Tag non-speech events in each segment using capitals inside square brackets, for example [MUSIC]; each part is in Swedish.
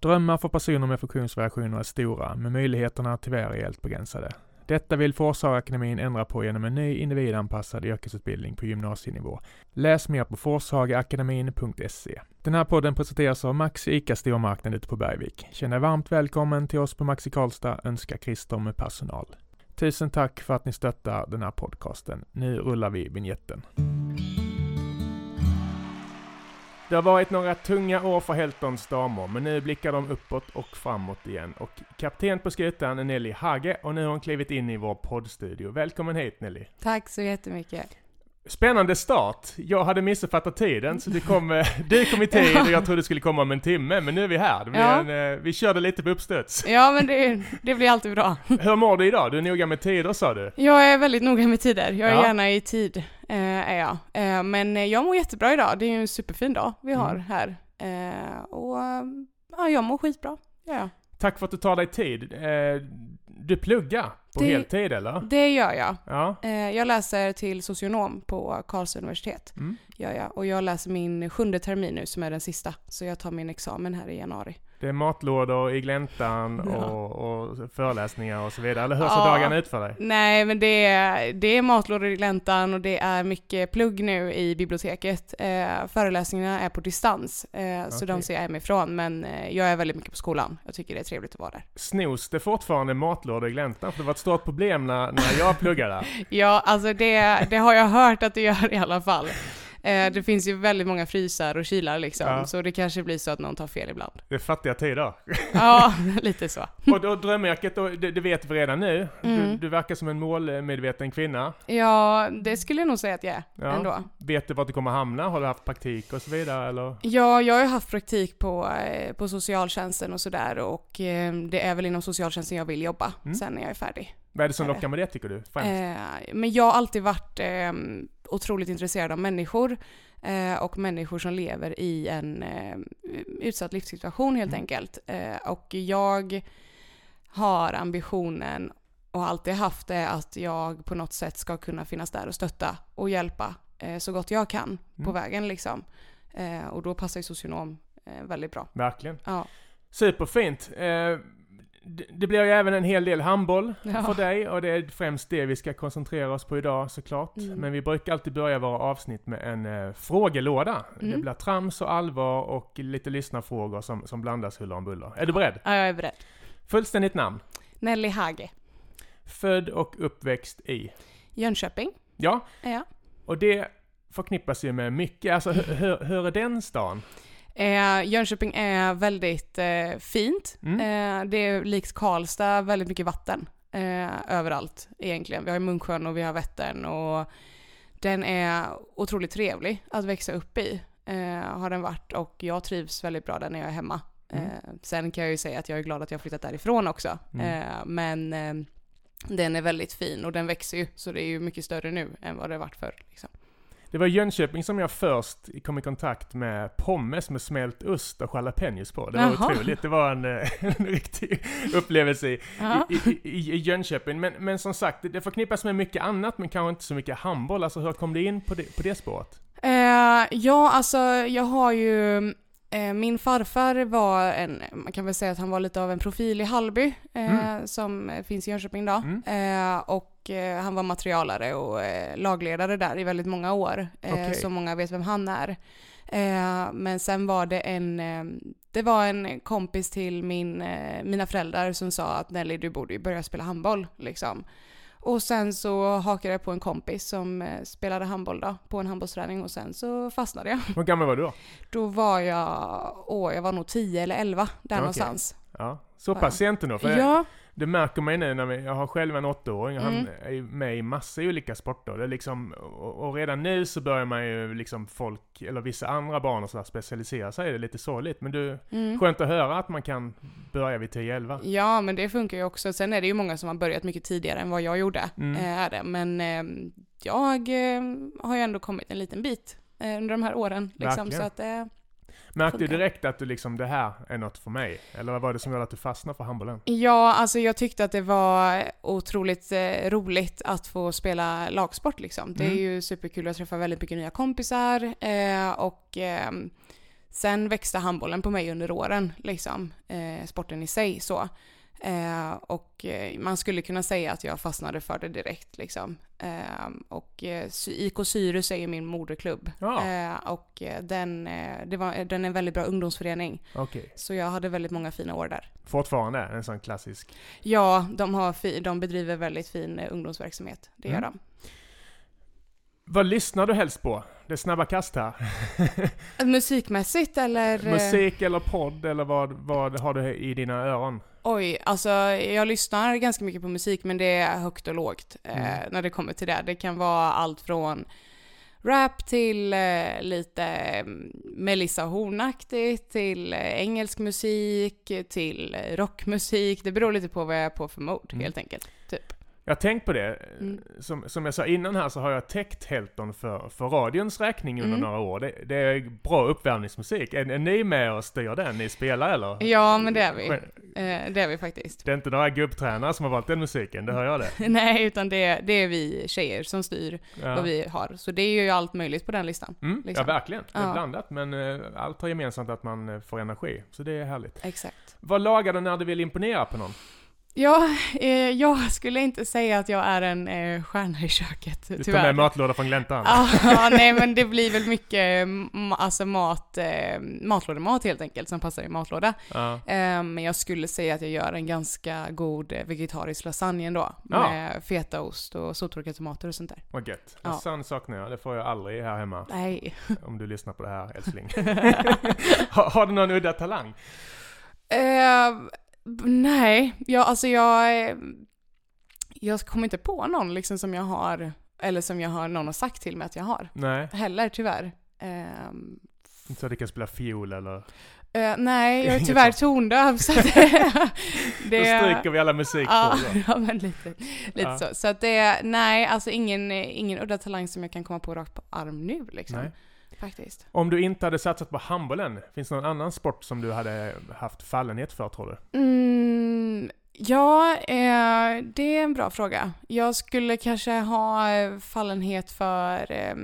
Drömmar för personer med funktionsvariationer är stora, men möjligheterna tyvärr är helt begränsade. Detta vill Forshagaakademin ändra på genom en ny individanpassad yrkesutbildning på gymnasienivå. Läs mer på forshagaakademin.se. Den här podden presenteras av Maxi ICA Stormarknad ute på Bergvik. Känn dig varmt välkommen till oss på Maxi Karlstad, önskar Christer med personal. Tusen tack för att ni stöttar den här podcasten. Nu rullar vi vignetten. Det har varit några tunga år för Heltons damer, men nu blickar de uppåt och framåt igen. Och kapten på skutan är Nelly Hage och nu har hon klivit in i vår poddstudio. Välkommen hit Nelly! Tack så jättemycket! Spännande start! Jag hade missuppfattat tiden, så du kom, eh, du kom i tid och jag trodde du skulle komma om en timme, men nu är vi här. Det Ja. en, eh, vi körde lite på uppstuds. Ja men det, det blir alltid bra. Hur mår du idag? Du är noga med tider sa du? Jag är väldigt noga med tider, jag är Ja. gärna i tid, eh, är jag. Men jag mår jättebra idag, det är ju en superfin dag vi har Mm. här. Och ja, jag mår skitbra, ja, ja. Tack för att du tar dig tid. Du pluggar på Det- heltid eller? Det gör jag. Ja. Eh, jag läser till socionom på Karlstad universitet, Mm. gör jag. Och jag läser min sjunde termin nu som är den sista, så jag tar min examen här i januari. Det är matlådor i gläntan Ja. och, och föreläsningar och så vidare. Eller hur ser Ja. dagarna ut för dig? Nej, men det är, det är matlådor i gläntan och det är mycket plugg nu i biblioteket. Eh, föreläsningarna är på distans, eh, så Okej. de ser jag hemifrån. Men eh, jag är väldigt mycket på skolan. Jag tycker det är trevligt att vara där. Snos det fortfarande matlådor i gläntan? För det var ett stort problem när, när jag pluggade. [LAUGHS] Ja, alltså det, det har jag hört att det gör i alla fall. Eh, det finns ju väldigt många frysar och kylar liksom, Ja. så det kanske blir så att någon tar fel ibland. Det är fattiga tider. Ja, [LAUGHS] lite så. Och då drömyrket, det, det vet vi redan nu. Du, Mm. du verkar som en målmedveten kvinna. Ja, det skulle jag nog säga att jag är Ja. ändå. Vet du vart du kommer hamna? Har du haft praktik och så vidare eller? Ja, jag har ju haft praktik på, eh, på socialtjänsten och sådär och eh, det är väl inom socialtjänsten jag vill jobba Mm. sen när jag är färdig. Vad är det som lockar med det tycker du? Främst? Eh, men jag har alltid varit eh, otroligt intresserad av människor eh, och människor som lever i en eh, utsatt livssituation helt Mm. enkelt. Eh, och jag har ambitionen och alltid haft det att jag på något sätt ska kunna finnas där och stötta och hjälpa eh, så gott jag kan på Mm. vägen liksom. Eh, och då passar ju socionom väldigt bra. Verkligen. Ja. Superfint. Det, det blir ju även en hel del handboll Ja. för dig och det är främst det vi ska koncentrera oss på idag såklart. Mm. Men vi brukar alltid börja våra avsnitt med en eh, frågelåda. Det Mm. blir trams och allvar och lite lyssnarfrågor som, som blandas huller om buller. Är du beredd? ja, jag är beredd. Fullständigt namn. Nelly Hage, Född och uppväxt i. Jönköping. Ja, jag. och det förknippas ju med mycket. Alltså hur, hur, hur är den stan? Eh, Jönköping är väldigt eh, fint. Mm. Eh, det är likt Karlstad, väldigt mycket vatten eh, överallt egentligen. Vi har Munksjön och vi har Vättern och den är otroligt trevlig att växa upp i. Eh, har den varit och jag trivs väldigt bra där när jag är hemma. Mm. Eh, sen kan jag ju säga att jag är glad att jag har flyttat därifrån också. Mm. Men den är väldigt fin och den växer ju så det är ju mycket större nu än vad det varit förr. Liksom. Det var i Jönköping som jag först kom i kontakt med pommes med smält ost och jalapenos på. Det var Jaha. otroligt. Det var en, [LAUGHS] en riktig upplevelse i, i, i, i, Jönköping. Men, men som sagt, det, förknippas med mycket annat, men kanske inte så mycket handboll. Alltså hur kom du in på det, på det spåret? Eh, ja, alltså jag har ju... Eh, min farfar var en, man kan väl säga att han var lite av en profil i Hallby, eh, Mm. som finns i Jönköping då. Mm. Eh, och eh, han var materialare och eh, lagledare där i väldigt många år, eh, Okej. så många vet vem han är. Eh, men sen var det en, eh, det var en kompis till min, eh, mina föräldrar som sa att Nelly du borde ju börja spela handboll liksom. Och sen så hakade jag på en kompis som eh, spelade handboll då, på en handbollsträning och sen så fastnade jag. Hur gammal var du då? Då var jag, åh jag var nog 10 eller 11 där Okej. någonstans. Ja, så pass sent ändå. För Ja, Det märker man ju nu när vi, jag har själv en åttaåring och han Mm. är ju med i massa olika sporter. Det liksom, och, och redan nu så börjar man ju liksom folk, eller vissa andra barn och så där specialisera sig. Det är lite sorgligt. Men du, mm. skönt att höra att man kan börja vid 10-11. ja men det funkar ju också. Sen är det ju många som har börjat mycket tidigare än vad jag gjorde. Mm. eh, Är det. Men eh, jag eh, har ju ändå kommit en liten bit under de här åren. Liksom, Verkligen. så att, Märkte du direkt att du liksom, det här är något för mig? Eller vad var det som gjorde att du fastnade för handbollen? Ja, alltså jag tyckte att det var otroligt eh, roligt att få spela lagsport liksom. Det är Mm. ju superkul att träffa väldigt mycket nya kompisar eh, och ehm, Sen växte handbollen på mig under åren, liksom, eh, sporten i sig så. Eh, och eh, man skulle kunna säga att jag fastnade för det direkt. Liksom. Eh, och IK Syrus är ju min moderklubb. Ja. Eh, och eh, den, eh, det var, den är en väldigt bra ungdomsförening. Okej. Så jag hade väldigt många fina år där. Fortfarande en sån klassisk. Ja, de, har de bedriver väldigt fin ungdomsverksamhet. Det gör Mm. de. Vad lyssnar du helst på? Det är snabba kast här. Musikmässigt eller? Musik eller podd eller vad, vad har du i dina öron? Oj, alltså jag lyssnar ganska mycket på musik men det är högt och lågt eh, Mm. när det kommer till det. Det kan vara allt från rap till eh, lite mm, Melissa Horn-aktigt, till eh, engelsk musik, till eh, rockmusik. Det beror lite på vad jag är på för mode Mm. helt enkelt. Jag har tänkt på det. Mm. Som, som jag sa innan här så har jag täckt Helton för, för radions räkning under Mm. några år. Det, det är bra uppvärmningsmusik. Är, är ni med och styr den? Ni spelar eller? Ja, men det är vi. Eh, det är vi faktiskt. Det är inte några gubbtränare som har valt den musiken, det hör jag det. [LAUGHS] Nej, utan det, det är vi tjejer som styr Ja. vad vi har. Så det är ju allt möjligt på den listan. Mm, liksom. Ja, verkligen. Det är Ja. blandat, men eh, allt har gemensamt att man eh, får energi. Så det är härligt. Exakt. Vad lagar du när du vill imponera på någon? Ja, eh, jag skulle inte säga att jag är en eh, stjärna i köket, Du tar tyvärr. med matlåda från gläntan? Ja, ja, nej men det blir väl mycket mm, alltså mat, eh, matlådemat helt enkelt som passar i matlåda. Ja. Eh, men jag skulle säga att jag gör en ganska god eh, vegetarisk lasagne ändå. Ja. Med fetaost och sottorkade tomater och sånt där. Vad gött. Sån saknar jag. Det får jag aldrig här hemma. Nej. [LAUGHS] Om du lyssnar på det här, älskling. [LAUGHS] har, har du någon udda talang? Eh, nej, jag, alltså jag... Jag kommer inte på någon liksom som jag har, eller som jag har, någon har sagt till mig att jag har. Nej, Heller tyvärr. Ehm, inte så att du kan spela fiol eller... eh, nej, jag är tyvärr tondöv så att [LAUGHS] det... Då stryker vi alla Ja, musikfrågor. ja, men lite, lite Ja. så. Så att det, nej, alltså ingen, ingen udda talang som jag kan komma på rakt på arm nu liksom. Nej. Faktiskt. Om du inte hade satsat på handbollen, finns det någon annan sport som du hade haft fallenhet för tror du? Mm, ja, eh, det är en bra fråga. Jag skulle kanske ha fallenhet för eh,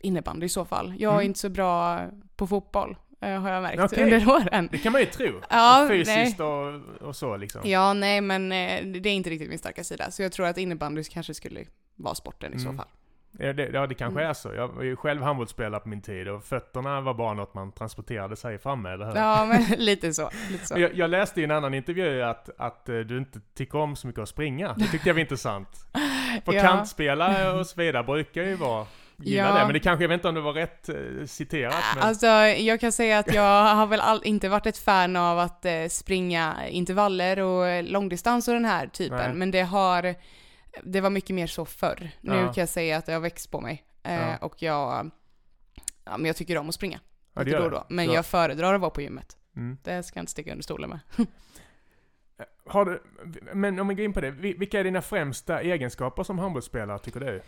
innebandy i så fall. Jag är Mm. inte så bra på fotboll, eh, har jag märkt Okej. under åren. Det kan man ju tro. Ja, Fysiskt och, och så liksom. Ja, nej, men eh, det är inte riktigt min starka sida. Så jag tror att innebandy kanske skulle vara sporten i så Mm. fall. Ja, det, ja, det kanske Mm. är så. Jag var ju själv handbollsspelare på min tid och fötterna var bara något man transporterade sig framme, eller hur? Ja, men [LAUGHS] lite så. Lite så. Jag, jag läste i en annan intervju att, att eh, du inte tycker om så mycket att springa. Det tyckte jag var intressant. [LAUGHS] För Ja. kantspelare och så vidare brukar ju vara, gilla Ja. det. Men det kanske, jag vet inte om det var rätt eh, citerat. Men, Alltså, jag kan säga att jag har väl all, inte varit ett fan av att eh, springa intervaller och långdistans och den här typen, Nej. men det har, det var mycket mer så förr. Nu Ja. kan jag säga att det har växt på mig. Eh, Ja. Och jag, ja, men jag tycker om att springa. Ja, det gör då då. Men jag föredrar att vara på gymmet. mm. Det ska jag inte sticka under stolen med. [LAUGHS] Har du, men om vi går in på det, vi- vilka är dina främsta egenskaper som handbollsspelare tycker du?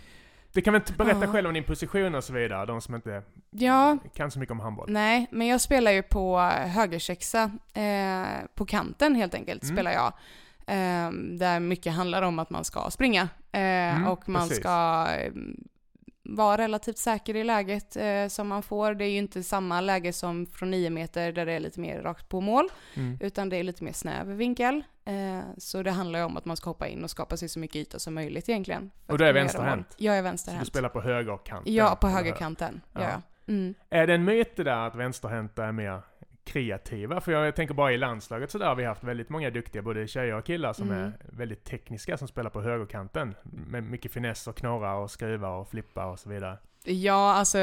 Du kan väl inte berätta Ja. själv om din position och så vidare, de som inte Ja, kan så mycket om handboll. nej, men jag spelar ju på högersexa, eh, på kanten helt enkelt Mm. spelar jag. Eh, där mycket handlar om att man ska springa eh, Mm, och man precis. ska eh, vara relativt säker i läget eh, som man får. Det är ju inte samma läge som från 9 meter där det är lite mer rakt på mål, Mm. utan det är lite mer snäv vinkel. Eh, så det handlar ju om att man ska hoppa in och skapa sig så mycket yta som möjligt egentligen. Och du är vänsterhänt? Jag är Så du vänsterhänt. spelar på högerkanten? Ja, på högerkanten. Ja. Ja. Mm. Är det en myt det där att vänsterhänta är mer kreativa? För jag tänker bara i landslaget så där har vi haft väldigt många duktiga, både tjejer och killar, som Mm. är väldigt tekniska, som spelar på högerkanten. Med mycket finess och knorrar och skruvar och flippar och så vidare. Ja, alltså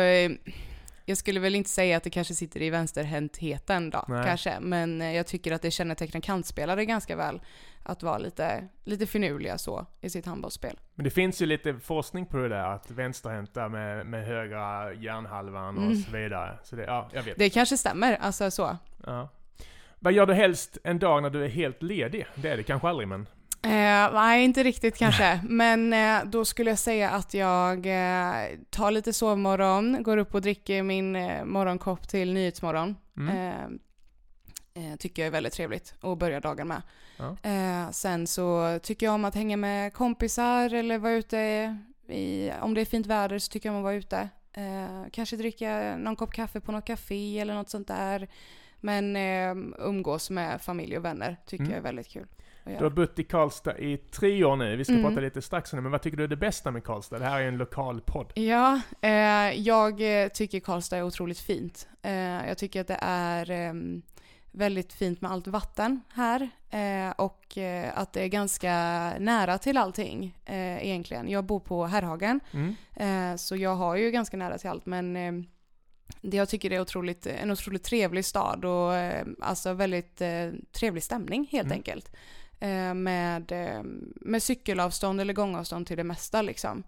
jag skulle väl inte säga att det kanske sitter i vänsterhäntheten då, Nej. kanske. Men jag tycker att det kännetecknar kantspelare ganska väl. Att vara lite, lite finurliga så i sitt handbollsspel. Men det finns ju lite forskning på det där, att vänsterhänta med, med högra hjärnhalvan och Mm. så vidare. Så det, ja, jag vet. Det kanske stämmer, alltså så. Ja. Vad gör du helst en dag när du är helt ledig? Det är det kanske aldrig, men... Eh, nej, inte riktigt kanske. [LAUGHS] Men eh, då skulle jag säga att jag eh, tar lite sovmorgon, går upp och dricker min eh, morgonkopp till Nyhetsmorgon. Mm. Eh, tycker jag är väldigt trevligt att börja dagen med. Ja. Eh, sen så tycker jag om att hänga med kompisar eller vara ute i, om det är fint väder så tycker jag om att vara ute. Eh, kanske dricka någon kopp kaffe på något café eller något sånt där. Men eh, umgås med familj och vänner tycker Mm. jag är väldigt kul. Du har bott i Karlstad i tre år nu. Vi ska Mm. prata lite strax om det, men vad tycker du är det bästa med Karlstad? Det här är en lokal podd. Ja, eh, jag eh, tycker Karlstad är otroligt fint. Jag tycker att det är ehm, väldigt fint med allt vatten här eh, och eh, att det är ganska nära till allting eh, egentligen. Jag bor på Herrhagen Mm. eh, så jag har ju ganska nära till allt men det jag tycker det är otroligt, en otroligt trevlig stad och alltså väldigt trevlig stämning helt Mm. enkelt. Med, med cykelavstånd eller gångavstånd till det mesta liksom.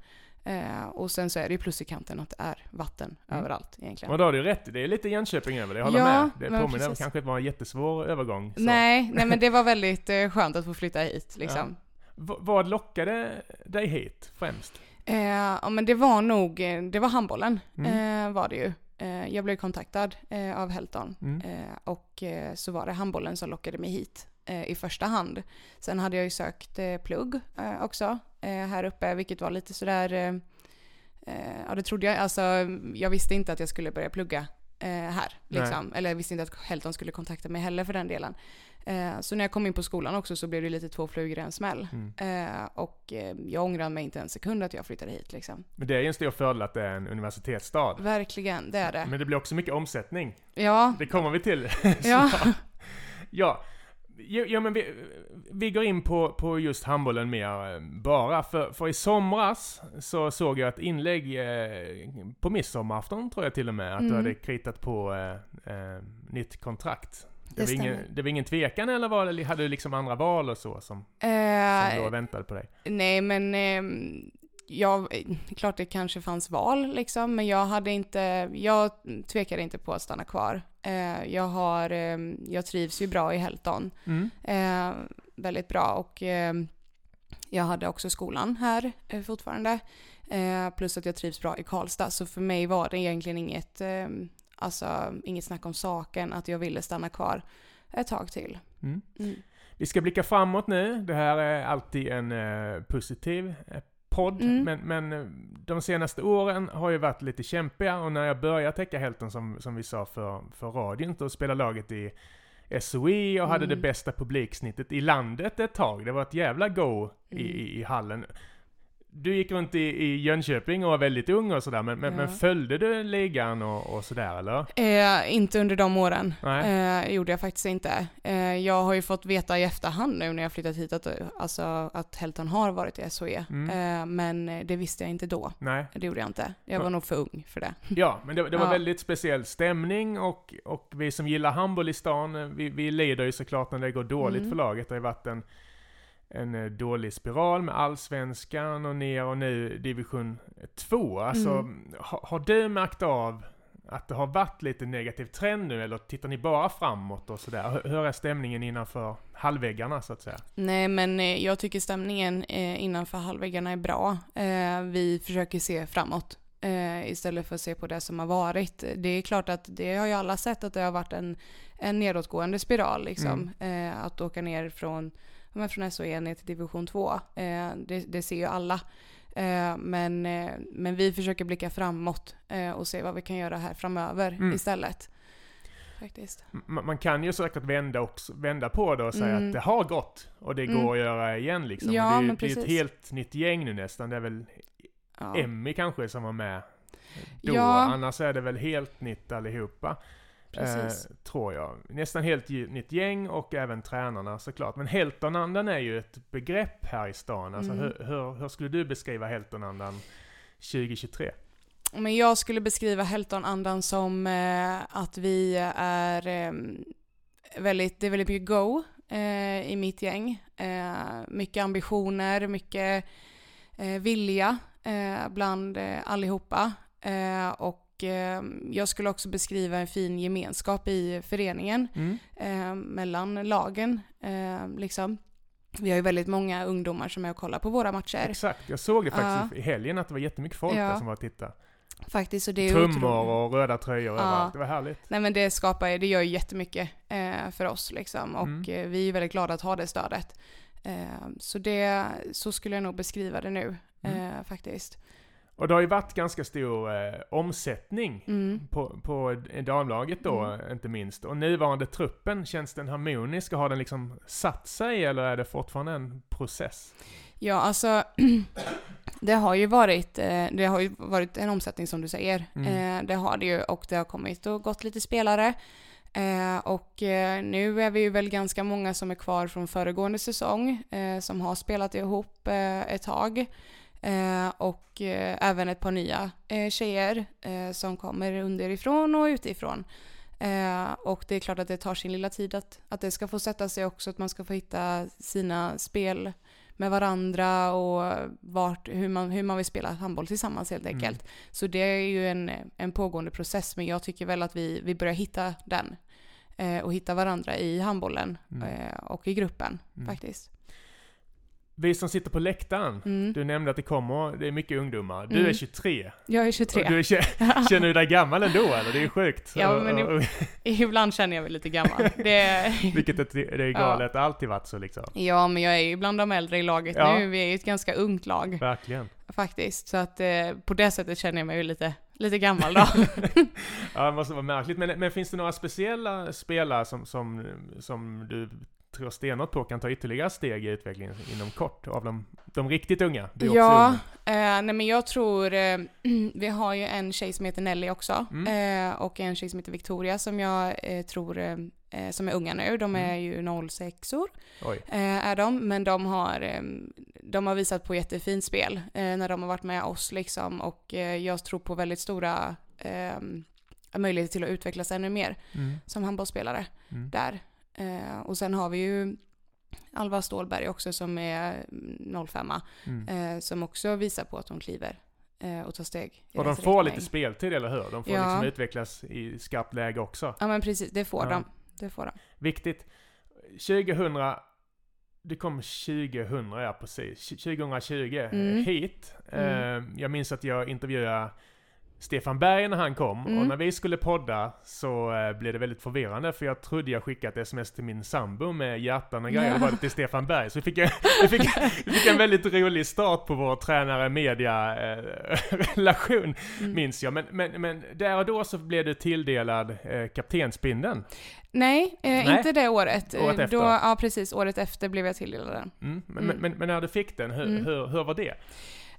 Eh, och sen så är det ju plus i kanten att det är vatten Mm. överallt egentligen. Och då har du rätt, det är lite Jönköping över det, jag håller Ja, med. Det men påminner precis. kanske inte var en jättesvår övergång. Så. Nej, nej men det var [LAUGHS] väldigt eh, skönt att få flytta hit liksom. V- vad lockade dig hit främst? Eh, ja men det var nog, eh, det var handbollen Mm. eh, var det ju. Eh, jag blev kontaktad eh, av Helton Mm. eh, och så var det handbollen som lockade mig hit i första hand. Sen hade jag ju sökt plugg också här uppe vilket var lite sådär, eh, eh, ja det trodde jag, alltså jag visste inte att jag skulle börja plugga eh, här. Nej. Liksom. Eller jag visste inte att Helton skulle kontakta mig heller för den delen. Eh, så när jag kom in på skolan också så blev det lite två flugor i en smäll. Mm. Eh, och eh, jag ångrar mig inte en sekund att jag flyttade hit liksom. Men det är ju en stor fördel att det är en universitetsstad. Verkligen, det är det. Men det blir också mycket omsättning. Ja, Det kommer vi till. ja. [LAUGHS] Ja. Ja, men vi, vi går in på, på just handbollen mer eh, bara. För, för i somras så såg jag ett inlägg eh, på midsommarafton tror jag till och med, att du Mm. hade kritat på eh, eh, nytt kontrakt. Det, Det var ingen, det var ingen tvekan eller var hade du liksom andra val och så som, som då Eh, väntade på dig? nej men eh, jag, eh, klart det kanske fanns val liksom, men jag hade inte, jag tvekade inte på att stanna kvar. Eh, jag har, eh, jag trivs ju bra i Helton. Mm. Eh, väldigt bra och eh, jag hade också skolan här eh, fortfarande. Eh, plus att jag trivs bra i Karlstad. Så för mig var det egentligen inget, alltså, inget snack om saken att jag ville stanna kvar ett tag till. Mm. Mm. Vi ska blicka framåt nu. Det här är alltid en eh, positiv podd. Mm. Men, men eh, de senaste åren har ju varit lite kämpiga och när jag började täcka Helton som, som vi sa för, för radion, då spelade laget i SOE och hade Mm. det bästa publiksnittet i landet ett tag. Det var ett jävla go i, Mm. i, i hallen. Du gick runt i, i Jönköping och var väldigt ung och sådär, men, men, Ja. men följde du ligan och, och sådär eller? Eh, inte under de åren. Eh, gjorde jag faktiskt inte. Eh, jag har ju fått veta i efterhand nu när jag flyttat hit att, alltså, att Helton har varit i SOE. Mm. Eh, men det visste jag inte då. Nej. Det gjorde jag inte. Jag Ja. var nog för ung för det. [LAUGHS] Ja, men det, det var Ja. väldigt speciell stämning och, och vi som gillar handboll i stan, eh, vi, vi lider ju såklart när det går dåligt Mm. för laget. Det har ju varit en, en eh, dålig spiral med allsvenskan och ner och nu division 2. Alltså, Mm. har, har du märkt av att det har varit lite negativ trend nu eller tittar ni bara framåt och sådär? Hur- är stämningen innanför halvväggarna så att säga? Nej, men eh, jag tycker stämningen eh, innanför halvväggarna är bra. Vi försöker se framåt istället för att se på det som har varit. Det är klart att det har ju alla sett att det har varit en, en nedåtgående spiral liksom. Eh, att åka ner från, men från SOE ner till division 2. Eh, det, det ser ju alla. Eh, men, eh, men vi försöker blicka framåt och se vad vi kan göra här framöver Mm. istället. Faktiskt. Man kan ju säkert vända, också, vända på det och säga Mm. att det har gått och det Mm. går att göra igen liksom. Ja, det är, ju- det är ett helt nytt gäng nu nästan. Det är väl Ja. Emmy kanske som var med då. Ja. Annars är det väl helt nytt allihopa. Precis. Eh, tror jag. Nästan helt nytt gäng och även tränarna såklart. Men Heltonandan är ju ett begrepp här i stan. Alltså Mm. hur, hur, hur skulle du beskriva Heltonandan 2023? Men jag skulle beskriva Helton-andan som eh, att vi är eh, väldigt, det är väldigt mycket go eh, i mitt gäng. Mycket ambitioner, mycket vilja bland eh, allihopa. Eh, och eh, jag skulle också beskriva en fin gemenskap i föreningen Mm. eh, mellan lagen. Eh, liksom. Vi har ju väldigt många ungdomar som är och kollar på våra matcher. Exakt, jag såg det faktiskt i helgen att det var jättemycket folk Ja. där som var och tittade. Faktiskt, och det är Trummor och röda tröjor Ja. överallt. Det var härligt. Nej men det skapar, det gör ju jättemycket eh, för oss liksom och Mm. vi är väldigt glada att ha det stödet. Så det, så skulle jag nog beskriva det nu Mm. faktiskt. Och det har ju varit ganska stor eh, omsättning Mm. på, på damlaget då, Mm. inte minst. Och nuvarande truppen, känns den harmonisk? Har den liksom satt sig eller är det fortfarande en process? Ja, alltså [CLEARS THROAT] det har ju varit, eh, det har ju varit en omsättning som du säger. Mm. Eh, Det har det ju och det har kommit och gått lite spelare. Eh, Och nu är vi ju väl ganska många som är kvar från föregående säsong som har spelat ihop ett tag. Eh, Och eh, även ett par nya eh, tjejer eh, som kommer underifrån och utifrån. Eh, och det är klart att det tar sin lilla tid att, att det ska få sätta sig också, att man ska få hitta sina spel med varandra och vart, hur, man, hur man vill spela handboll tillsammans helt Mm. enkelt. Så det är ju en, en pågående process, men jag tycker väl att vi, vi börjar hitta den. Eh, och hitta varandra i handbollen Mm. och i gruppen Mm. faktiskt. Vi som sitter på läktaren, Mm. du nämnde att det kommer, det är mycket ungdomar. Du Mm. är 23. Jag är 23. Och du är, [LAUGHS] känner du dig gammal ändå eller? Det är ju sjukt. Ja, men och, Ibland känner jag mig lite gammal. Det, [LAUGHS] vilket är, det är galet, det har alltid varit så liksom. ja, men jag är ju bland de äldre i laget Ja. nu. Vi är ju ett ganska ungt lag. Verkligen. faktiskt. Så att eh, på det sättet känner jag mig ju lite, lite gammal då. [LAUGHS] Ja, det måste vara märkligt. Men, men finns det några speciella spelare som, som, som du tror stenhårt på kan ta ytterligare steg i utvecklingen inom kort? Av de, de riktigt unga? Ja, eh, nej men jag tror, eh, [CLEARS THROAT] vi har ju en tjej som heter Nelly också. Mm. Eh, och en tjej som heter Victoria som jag eh, tror, eh, eh, som är unga nu. De är Mm. ju 06or Oj. eh, är de. Men de har, de har visat på jättefint spel när de har varit med oss liksom. Och jag tror på väldigt stora möjligheter till att utvecklas ännu mer Mm. som handbollsspelare. Mm. där. Eh, och sen har vi ju Alva Stålberg också som är mm, 05 Mm. eh, som också visar på att de kliver eh, och tar steg. Och de får riktning. lite speltid, eller hur? De får Ja. liksom utvecklas i skarpt läge också. Ja men precis, det får Ja. de. Det får de. Viktigt. 2000, det kom 2000, ja precis. 2020 Mm. hit. Mm. Eh, Jag minns att jag intervjuade Stefan Berg när han kom. Mm. Och när vi skulle podda så eh, blev det väldigt förvirrande för jag trodde jag skickat sms till min sambo med hjärtan och grejer. Ja. Det var det till Stefan Berg. Så vi fick, en, vi [LAUGHS] fick, vi fick en väldigt rolig start på vår tränare-media-relation, [LAUGHS] Mm. minns jag. Men, men, men där och då så blev du tilldelad eh, kaptensbindeln. Nej, eh, Nej. inte det året. Eh, Året efter. Då, ja precis, året efter blev jag tilldelad den. Mm. Men, Mm. Men, men när du fick den, hur, Mm. hur, hur var det?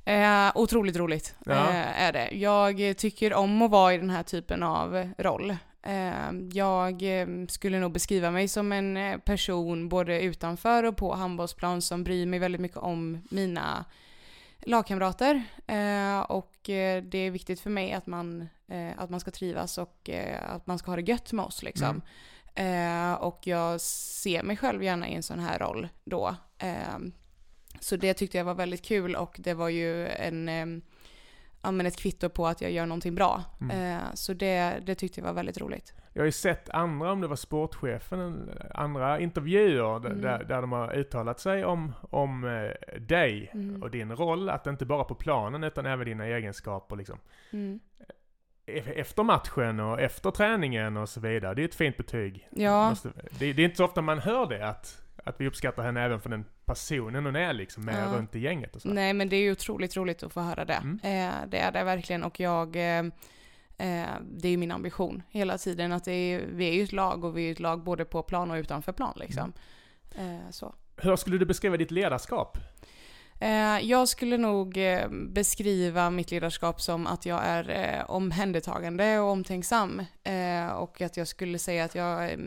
Eh, otroligt roligt Ja. eh, är det. Jag tycker om att vara i den här typen av roll. Eh, jag eh, skulle nog beskriva mig som en eh, person både utanför och på handbollsplan som bryr mig väldigt mycket om mina lagkamrater. Eh, och det är viktigt för mig att man, att man ska trivas och att man ska ha det gött med oss liksom. Eh, och jag ser mig själv gärna i en sån här roll då. Eh, så det tyckte jag var väldigt kul och det var ju en, eh, ja, men ett kvitto på att jag gör någonting bra. Mm. Eh, så det, det tyckte jag var väldigt roligt. Jag har ju sett andra, om det var sportchefen, eller andra intervjuer där, Mm. där, där de har uttalat sig om, om eh, dig Mm. och din roll. Att inte bara på planen utan även dina egenskaper liksom. Mm. E- Efter matchen och efter träningen och så vidare. Det är ett fint betyg. Ja. Det är inte så ofta man hör det, att, att vi uppskattar henne även för den personen hon är liksom, med Ja. runt i gänget och så. Nej men det är ju otroligt roligt att få höra det. Mm. Eh, det är det verkligen och jag eh, eh, det är ju min ambition hela tiden att är, vi är ju ett lag och vi är ett lag både på plan och utanför plan liksom. Mm. Eh, så. Hur skulle du beskriva ditt ledarskap? Eh, jag skulle nog eh, beskriva mitt ledarskap som att jag är eh, omhändertagande och omtänksam. Och att jag skulle säga att jag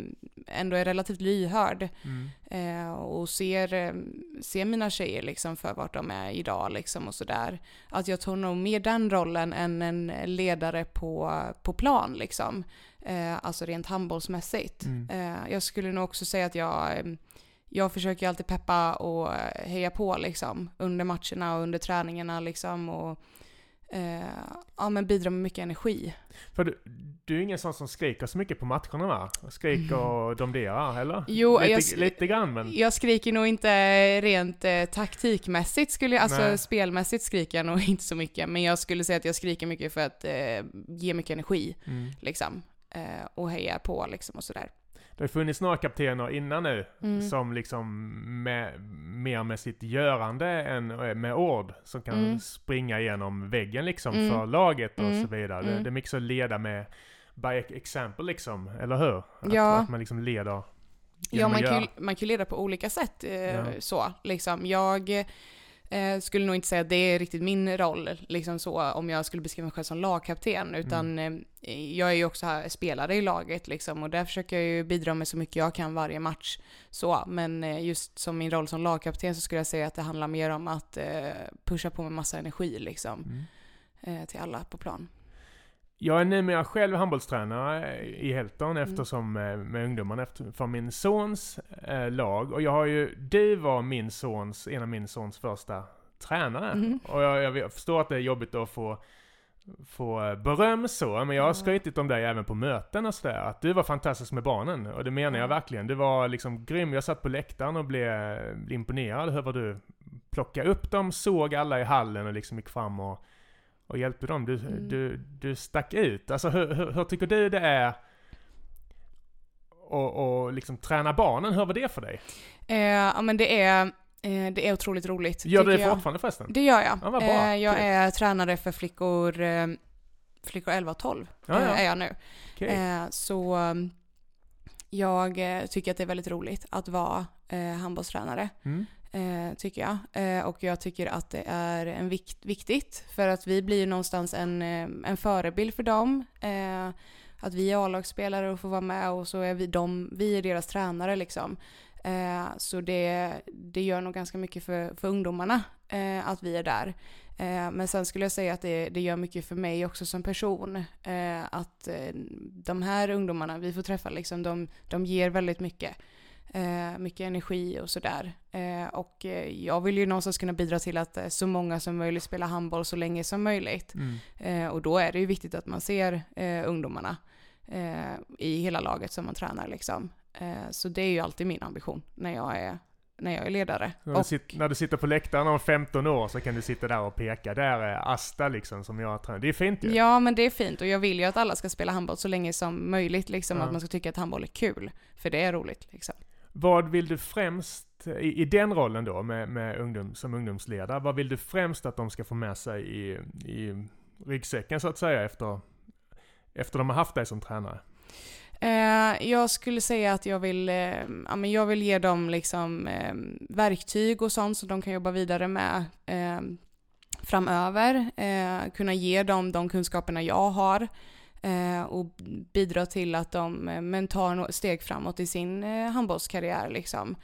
ändå är relativt lyhörd. Mm. Och ser, ser mina tjejer liksom för vart de är idag liksom och sådär. Att jag tar nog mer den rollen än en ledare på, på plan liksom. Alltså rent handbollsmässigt. Mm. Jag skulle nog också säga att jag, jag försöker alltid peppa och eh, heja på liksom under matcherna och under träningarna liksom och eh, ja men bidra med mycket energi. För du, du är ingen sån som skriker så mycket på matcherna va? Skriker och domderar, eller? Mm. Jo, lite, jag- lite grann men... Jag skriker nog inte rent eh, taktikmässigt, skulle jag, alltså Nej. spelmässigt skriker jag nog [LAUGHS] inte så mycket, men jag skulle säga att jag skriker mycket för att eh, ge mycket energi, Mm. liksom. Eh, och heja på liksom och sådär. Det har funnits några kaptener innan nu Mm. som liksom med, mer med sitt görande än eh, med ord. Som kan Mm. springa igenom väggen liksom Mm. för laget och Mm. så vidare. Det, Mm. det är mycket så leda med by example liksom, eller hur? Att, Ja. att man liksom leder Ja, man att kan, ju, man kan ju leda på olika sätt. Eh, Ja. så, liksom. Jag eh, skulle nog inte säga att det är riktigt min roll, liksom så, om jag skulle beskriva mig själv som lagkapten. Utan Mm. eh, jag är ju också här, spelare i laget liksom, och där försöker jag ju bidra med så mycket jag kan varje match. Så, men eh, just som min roll som lagkapten så skulle jag säga att det handlar mer om att eh, pusha på med massa energi liksom, Mm. eh, till alla på plan. Jag är numera själv handbollstränare i Helton Mm. eftersom eh, med ungdomarna efter, för min sons eh, lag. Och jag har ju, du var min sons, en av min sons första tränare. Mhm. Och jag, jag förstår att det är jobbigt att få, få eh, beröm så, men jag har skrytit om dig även på möten och sådär. Att du var fantastisk med barnen. Och det menar jag Ja. verkligen. Du var liksom grym. Jag satt på läktaren och blev, blev imponerad över hur du plockade upp dem, såg alla i hallen och liksom gick fram och och hjälpte dem. Du, Mm. du, du stack ut. Alltså hur, hur, hur tycker du det är och, och liksom träna barnen? Hur var det för dig? Eh, ja men det är, eh, det är otroligt roligt. Gör du det jag. fortfarande förresten? Det gör jag. Ja. Eh, jag Kul. är tränare för flickor, eh, flickor 11 och 12. Ja, ja. eh, är jag nu. Okej. Eh, så um, jag tycker att det är väldigt roligt att vara handbollstränare. Mm. Eh, tycker jag. Eh, och jag tycker att det är en vikt, viktigt för att vi blir ju någonstans en, eh, en förebild för dem. Eh, att vi är A-lagsspelare och får vara med och så är vi, de, vi är deras tränare liksom. Eh, så det, det gör nog ganska mycket för, för ungdomarna eh, att vi är där. Eh, men sen skulle jag säga att det, det gör mycket för mig också som person. Eh, att eh, de här ungdomarna vi får träffa, liksom, de, de ger väldigt mycket. Eh, mycket energi och sådär. Eh, och eh, jag vill ju någonstans kunna bidra till att eh, så många som möjligt spelar handboll så länge som möjligt. Mm. Eh, och då är det ju viktigt att man ser eh, ungdomarna i hela laget som man tränar liksom. Så det är ju alltid min ambition när jag är, när jag är ledare. När, du Och- sitter, när du sitter på läktaren om 15 år så kan du sitta där och peka. Där är Asta liksom som jag tränar. Det är fint ju. Ja, men det är fint och jag vill ju att alla ska spela handboll så länge som möjligt, liksom Ja. att man ska tycka att handboll är kul. För det är roligt liksom. Vad vill du främst, i, i den rollen då, med, med ungdom, som ungdomsledare, vad vill du främst att de ska få med sig i, i ryggsäcken så att säga efter, efter de har haft dig som tränare? Eh, jag skulle säga att jag vill, eh, ja, men jag vill ge dem liksom, eh, verktyg och sånt som de kan jobba vidare med eh, framöver. Eh, kunna ge dem de kunskaperna jag har eh, och bidra till att de eh, men tar steg framåt i sin eh, handbollskarriär. Liksom.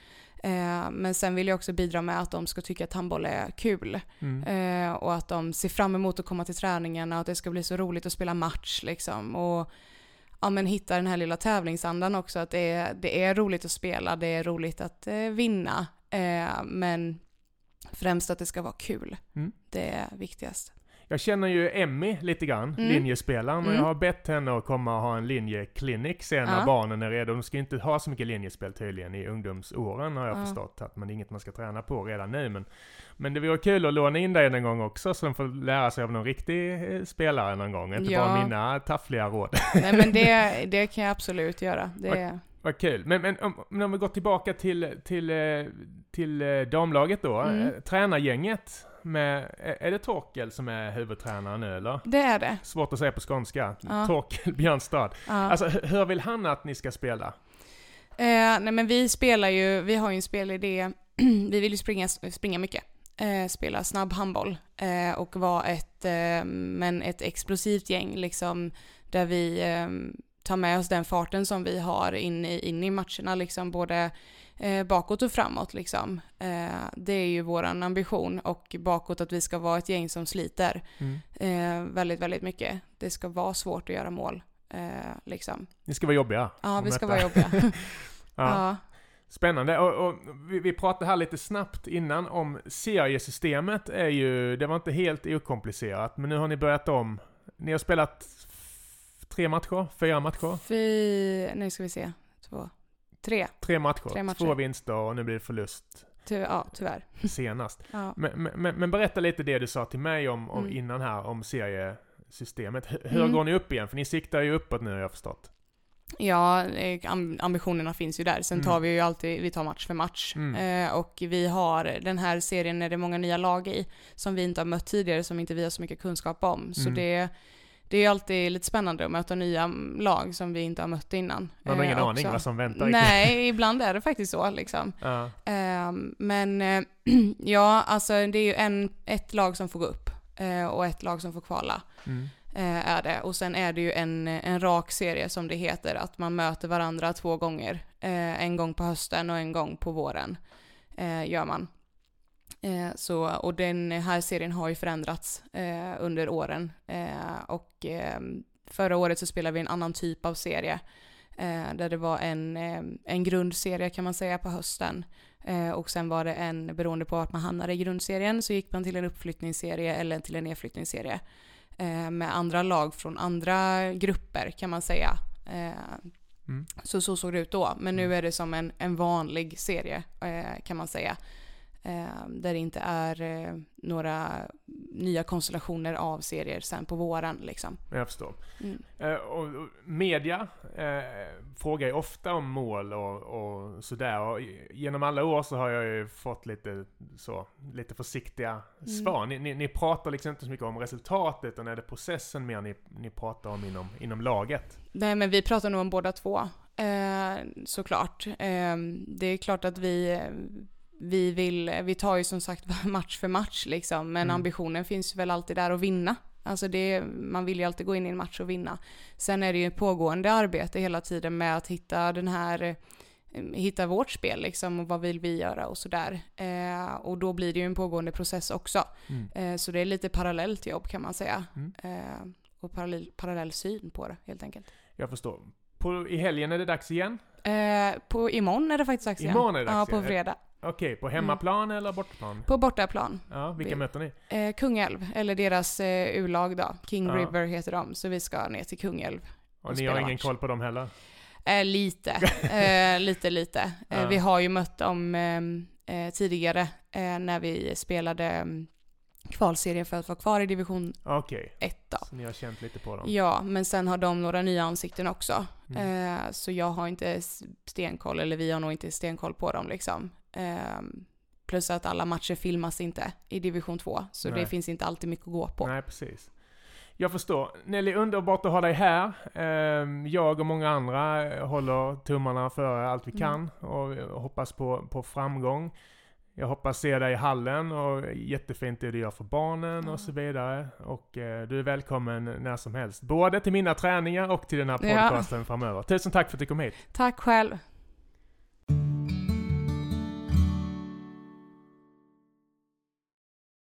Eh, men sen vill jag också bidra med att de ska tycka att handboll är kul. Mm. Eh, och att de ser fram emot att komma till träningarna och att det ska bli så roligt att spela match liksom. Och ja, men hitta den här lilla tävlingsandan också. Att det är, det är roligt att spela, det är roligt att eh, vinna. Eh, men främst att det ska vara kul. Mm. Det är viktigast. Jag känner ju Emmy lite grann, Mm. linjespelaren, och Mm. jag har bett henne att komma och ha en linjeklinik sen när Ja. barnen är redo. De ska inte ha så mycket linjespel tydligen i ungdomsåren har jag Ja. förstått. Att man det är inget man ska träna på redan nu. Men, men det vore kul att låna in dig en gång också så de får lära sig av någon riktig eh, spelare någon gång. Inte Ja. bara mina taffliga råd. Nej men det, [LAUGHS] det kan jag absolut göra. Det, Vad kul. Men, men om, om vi går tillbaka till, till, eh, till eh, damlaget då. Mm. Eh, Tränargänget. Med, är det Torkel som är huvudtränare nu eller? det är det. Svårt att säga på skånska. Ja. Torkel [LAUGHS] Björnstad. Ja. Alltså hur vill han att ni ska spela? Eh, nej men vi spelar ju, vi har ju en spelidé, [CLEARS THROAT] vi vill ju springa, springa mycket. Eh, spela snabb handboll eh, och vara ett, men ett explosivt gäng liksom där vi tar med oss den farten som vi har in i, in i matcherna liksom både eh, bakåt och framåt liksom. Eh, det är ju våran ambition och bakåt att vi ska vara ett gäng som sliter eh, väldigt, väldigt mycket. Det ska vara svårt att göra mål eh, liksom. Ni ska vara jobbiga. Ja, vi ska detta. vara jobbiga. [LAUGHS] [LAUGHS] ja. ja. Spännande. Och, och vi, vi pratade här lite snabbt innan om seriesystemet är ju, det var inte helt okomplicerat, men nu har ni börjat om. Ni har spelat tre matcher, fyra matcher, Fy... Nu ska vi se. Två. Tre. tre matcher, Tre matcher. två vinster och nu blir det förlust Ty ja, tyvärr. [LAUGHS] senast. Ja. Men, men, men berätta lite det du sa till mig om, om Mm. innan här, om seriesystemet. H- hur Mm. går ni upp igen? För ni siktar ju uppåt nu har jag förstått. Ja, eh, am- ambitionerna finns ju där. Sen tar Mm. vi ju alltid, vi tar match för match. Mm. Eh, och vi har den här serien är det många nya lag i som vi inte har mött tidigare, som inte vi har så mycket kunskap om. Så Mm. det, det är alltid lite spännande att möta nya lag som vi inte har mött innan. Man har ingen Eh, aning vad som väntar. Nej, [LAUGHS] ibland är det faktiskt så liksom. Ja. Ehm, men eh, [CLEARS THROAT] ja, alltså det är ju en, ett lag som får gå upp eh, och ett lag som får kvala. Mm. eh, är det. Och sen är det ju en, en rak serie som det heter, att man möter varandra två gånger. Eh, en gång på hösten och en gång på våren eh, gör man. Eh, så, och den här serien har ju förändrats eh, under åren. Eh, och eh, förra året så spelade vi en annan typ av serie. Där det var en, en grundserie kan man säga på hösten. Och sen var det en, beroende på att man hamnade i grundserien, så gick man till en uppflyttningsserie eller till en nedflyttningsserie med andra lag från andra grupper kan man säga. Mm. så så såg det ut då. Men nu Mm. är det som en, en vanlig serie kan man säga. Eh, där det inte är eh, några nya konstellationer av serier sen på våren liksom. Jag förstår. Mm. Eh, och media eh, frågar ju ofta om mål och, och sådär. Och genom alla år så har jag ju fått lite så, lite försiktiga Mm. svar. Ni, ni, ni pratar liksom inte så mycket om resultatet, utan är det processen mer ni, ni pratar om inom, inom laget? Nej men vi pratar nog om båda två. Eh, såklart. Eh, det är klart att vi, vi vill, vi tar ju som sagt [LAUGHS] match för match liksom. Men Mm. ambitionen finns väl alltid där att vinna. Alltså det, man vill ju alltid gå in i en match och vinna. Sen är det ju ett pågående arbete hela tiden med att hitta den här eh, hitta vårt spel liksom och vad vill vi göra och sådär. Eh, och då blir det ju en pågående process också. Mm. Eh, så det är lite parallellt jobb kan man säga. Mm. Eh, och parallell, parallell syn på det helt enkelt. Jag förstår. På, I helgen är det dags igen? Eh, på imorgon är det faktiskt dags igen. Imorgon är det dags Ja, på igen. fredag. Okej, på hemmaplan eller bortaplan? På bortaplan. Ja, vilka Vi- möter ni? Eh, Kungälv, eller deras eh, U-lag då. King Ja. River heter de. Så vi ska ner till Kungälv. Och och ni har ingen match. koll på dem heller? Eh, lite, [LAUGHS] eh, lite, lite. Eh, Ja. Vi har ju mött dem eh, eh, tidigare när vi spelade mm, kvalserien för att vara kvar i division Okej, 1 då. så ni har känt lite på dem? Ja, men sen har de några nya ansikten också. Mm. Eh, så jag har inte stenkoll, eller vi har nog inte stenkoll på dem liksom. Eh, plus att alla matcher filmas inte i division 2, så Nej. det finns inte alltid mycket att gå på. Nej, precis. Jag förstår. Nelly, underbart att ha dig här. Ehm, Jag och många andra eh, håller tummarna för allt vi Mm. kan och hoppas på, på framgång. Jag hoppas se dig i hallen och jättefint det du gör för barnen Ja. och så vidare. Och eh, du är välkommen när som helst. Både till mina träningar och till den här Ja. podcasten framöver. Tusen tack för att du kom hit. Tack själv.